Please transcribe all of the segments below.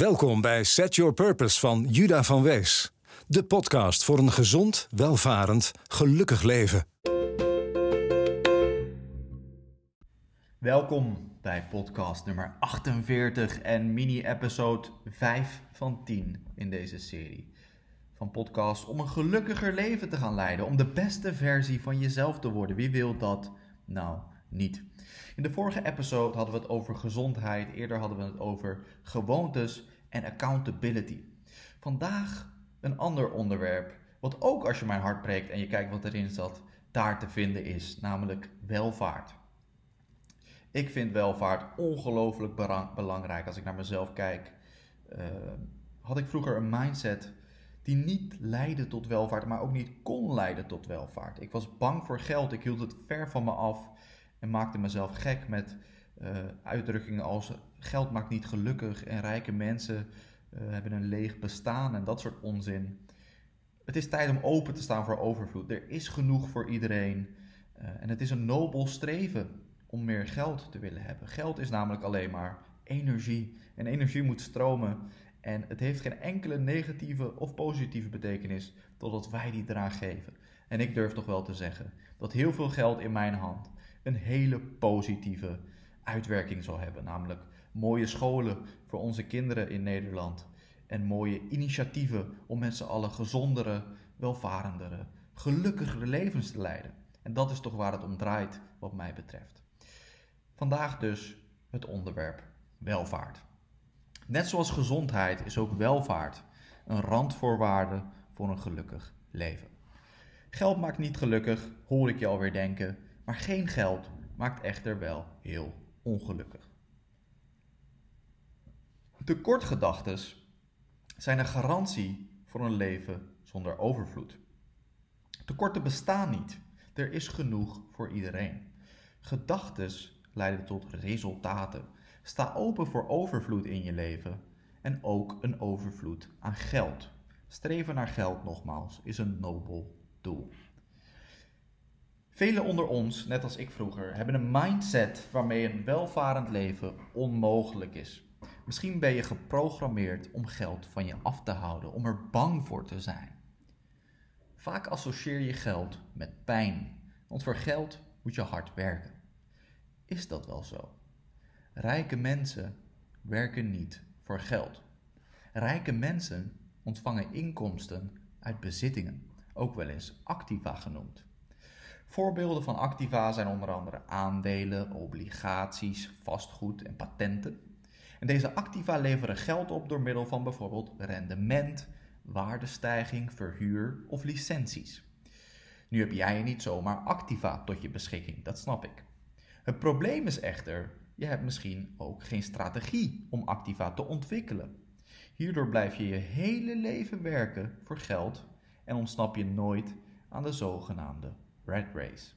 Welkom bij Set Your Purpose van Juda van Wees. De podcast voor een gezond, welvarend, gelukkig leven. Welkom bij podcast nummer 48 en mini-episode 5 van 10 in deze serie. Van podcast om een gelukkiger leven te gaan leiden, om de beste versie van jezelf te worden. Wie wil dat nou niet? In de vorige episode hadden we het over gezondheid, eerder hadden we het over gewoontes en accountability. Vandaag een ander onderwerp, wat ook als je mijn hart breekt en je kijkt wat erin zat, daar te vinden is, namelijk welvaart. Ik vind welvaart ongelooflijk belangrijk als ik naar mezelf kijk. Uh, had ik vroeger een mindset die niet leidde tot welvaart, maar ook niet kon leiden tot welvaart. Ik was bang voor geld, ik hield het ver van me af en maakte mezelf gek met uh, uitdrukkingen als geld maakt niet gelukkig en rijke mensen uh, hebben een leeg bestaan en dat soort onzin. Het is tijd om open te staan voor overvloed. Er is genoeg voor iedereen uh, en het is een nobel streven om meer geld te willen hebben. Geld is namelijk alleen maar energie en energie moet stromen en het heeft geen enkele negatieve of positieve betekenis totdat wij die eraan geven. En ik durf toch wel te zeggen dat heel veel geld in mijn hand een hele positieve uitwerking zal hebben. Namelijk mooie scholen voor onze kinderen in Nederland. En mooie initiatieven om met z'n allen gezondere, welvarendere, gelukkigere levens te leiden. En dat is toch waar het om draait, wat mij betreft. Vandaag dus het onderwerp welvaart. Net zoals gezondheid is ook welvaart een randvoorwaarde voor een gelukkig leven. Geld maakt niet gelukkig, hoor ik je alweer denken, maar geen geld maakt echter wel heel ongelukkig. Tekortgedachtes zijn een garantie voor een leven zonder overvloed. Tekorten bestaan niet. Er is genoeg voor iedereen. Gedachtes leiden tot resultaten. Sta open voor overvloed in je leven en ook een overvloed aan geld. Streven naar geld nogmaals is een nobel doel. Velen onder ons, net als ik vroeger, hebben een mindset waarmee een welvarend leven onmogelijk is. Misschien ben je geprogrammeerd om geld van je af te houden, om er bang voor te zijn. Vaak associeer je geld met pijn, want voor geld moet je hard werken. Is dat wel zo? Rijke mensen werken niet voor geld. Rijke mensen ontvangen inkomsten uit bezittingen, ook wel eens activa genoemd. Voorbeelden van activa zijn onder andere aandelen, obligaties, vastgoed en patenten. En deze activa leveren geld op door middel van bijvoorbeeld rendement, waardestijging, verhuur of licenties. Nu heb jij niet zomaar activa tot je beschikking, dat snap ik. Het probleem is echter, je hebt misschien ook geen strategie om activa te ontwikkelen. Hierdoor blijf je je hele leven werken voor geld en ontsnap je nooit aan de zogenaamde red race.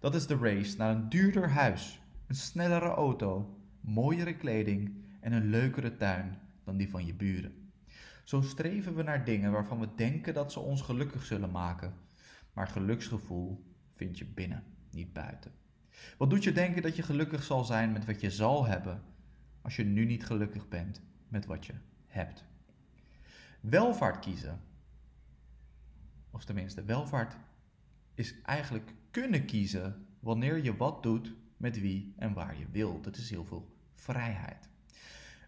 Dat is de race naar een duurder huis, een snellere auto, mooiere kleding en een leukere tuin dan die van je buren. Zo streven we naar dingen waarvan we denken dat ze ons gelukkig zullen maken, maar geluksgevoel vind je binnen, niet buiten. Wat doet je denken dat je gelukkig zal zijn met wat je zal hebben, als je nu niet gelukkig bent met wat je hebt? Welvaart kiezen, of tenminste welvaart is eigenlijk kunnen kiezen wanneer je wat doet, met wie en waar je wilt. Dat is heel veel vrijheid.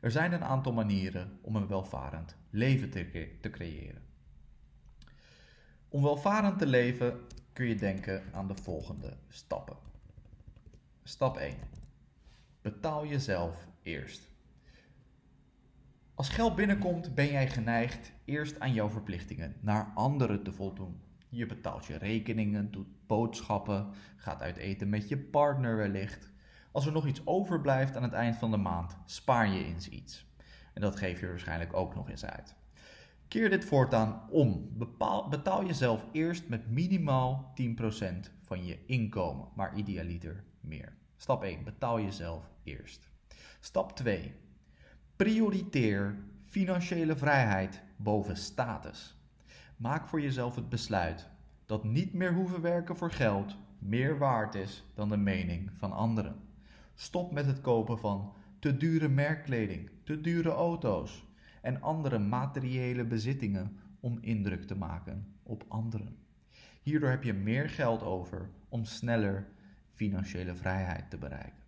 Er zijn een aantal manieren om een welvarend leven te, te creëren. Om welvarend te leven kun je denken aan de volgende stappen. Stap 1. Betaal jezelf eerst. Als geld binnenkomt, ben jij geneigd eerst aan jouw verplichtingen naar anderen te voldoen. Je betaalt je rekeningen, doet boodschappen, gaat uit eten met je partner wellicht. Als er nog iets overblijft aan het eind van de maand, spaar je eens iets. En dat geef je waarschijnlijk ook nog eens uit. Keer dit voortaan om. Betaal jezelf eerst met minimaal 10% van je inkomen, maar idealiter meer. Stap 1. Betaal jezelf eerst. Stap 2. Prioriteer financiële vrijheid boven status. Maak voor jezelf het besluit dat niet meer hoeven werken voor geld meer waard is dan de mening van anderen. Stop met het kopen van te dure merkkleding, te dure auto's en andere materiële bezittingen om indruk te maken op anderen. Hierdoor heb je meer geld over om sneller financiële vrijheid te bereiken.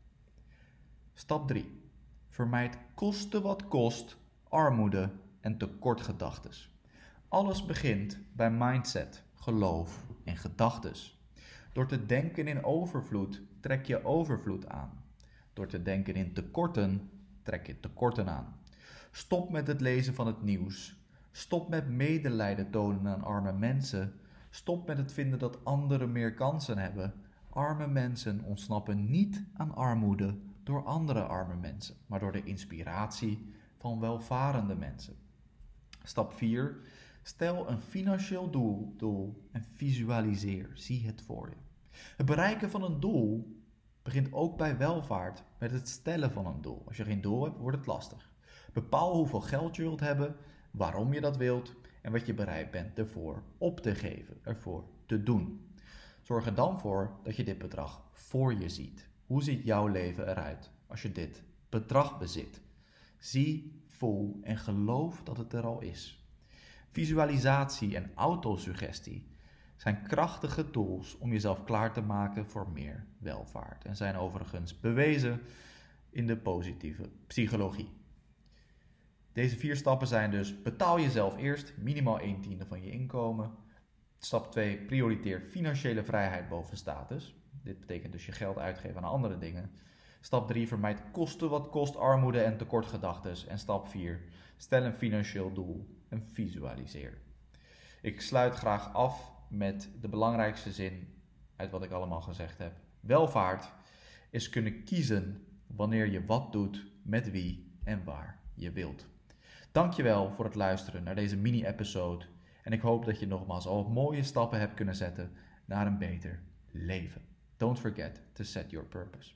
Stap 3. Vermijd koste wat kost armoede en tekortgedachtes. Alles begint bij mindset, geloof en gedachtes. Door te denken in overvloed trek je overvloed aan. Door te denken in tekorten trek je tekorten aan. Stop met het lezen van het nieuws. Stop met medelijden tonen aan arme mensen. Stop met het vinden dat anderen meer kansen hebben. Arme mensen ontsnappen niet aan armoede door andere arme mensen, maar door de inspiratie van welvarende mensen. Stap 4. Stel een financieel doel, doel en visualiseer. Zie het voor je. Het bereiken van een doel begint ook bij welvaart met het stellen van een doel. Als je geen doel hebt, wordt het lastig. Bepaal hoeveel geld je wilt hebben, waarom je dat wilt en wat je bereid bent ervoor op te geven, ervoor te doen. Zorg er dan voor dat je dit bedrag voor je ziet. Hoe ziet jouw leven eruit als je dit bedrag bezit? Zie, voel en geloof dat het er al is. Visualisatie en autosuggestie zijn krachtige tools om jezelf klaar te maken voor meer welvaart en zijn overigens bewezen in de positieve psychologie. Deze vier stappen zijn dus betaal jezelf eerst minimaal 1 tiende van je inkomen. Stap 2 prioriteer financiële vrijheid boven status. Dit betekent dus je geld uitgeven aan andere dingen. Stap 3 vermijd kosten wat kost armoede en tekortgedachtes. En stap 4 stel een financieel doel en visualiseer. Ik sluit graag af met de belangrijkste zin uit wat ik allemaal gezegd heb. Welvaart is kunnen kiezen wanneer je wat doet, met wie en waar je wilt. Dankjewel voor het luisteren naar deze mini-episode en ik hoop dat je nogmaals al mooie stappen hebt kunnen zetten naar een beter leven. Don't forget to set your purpose.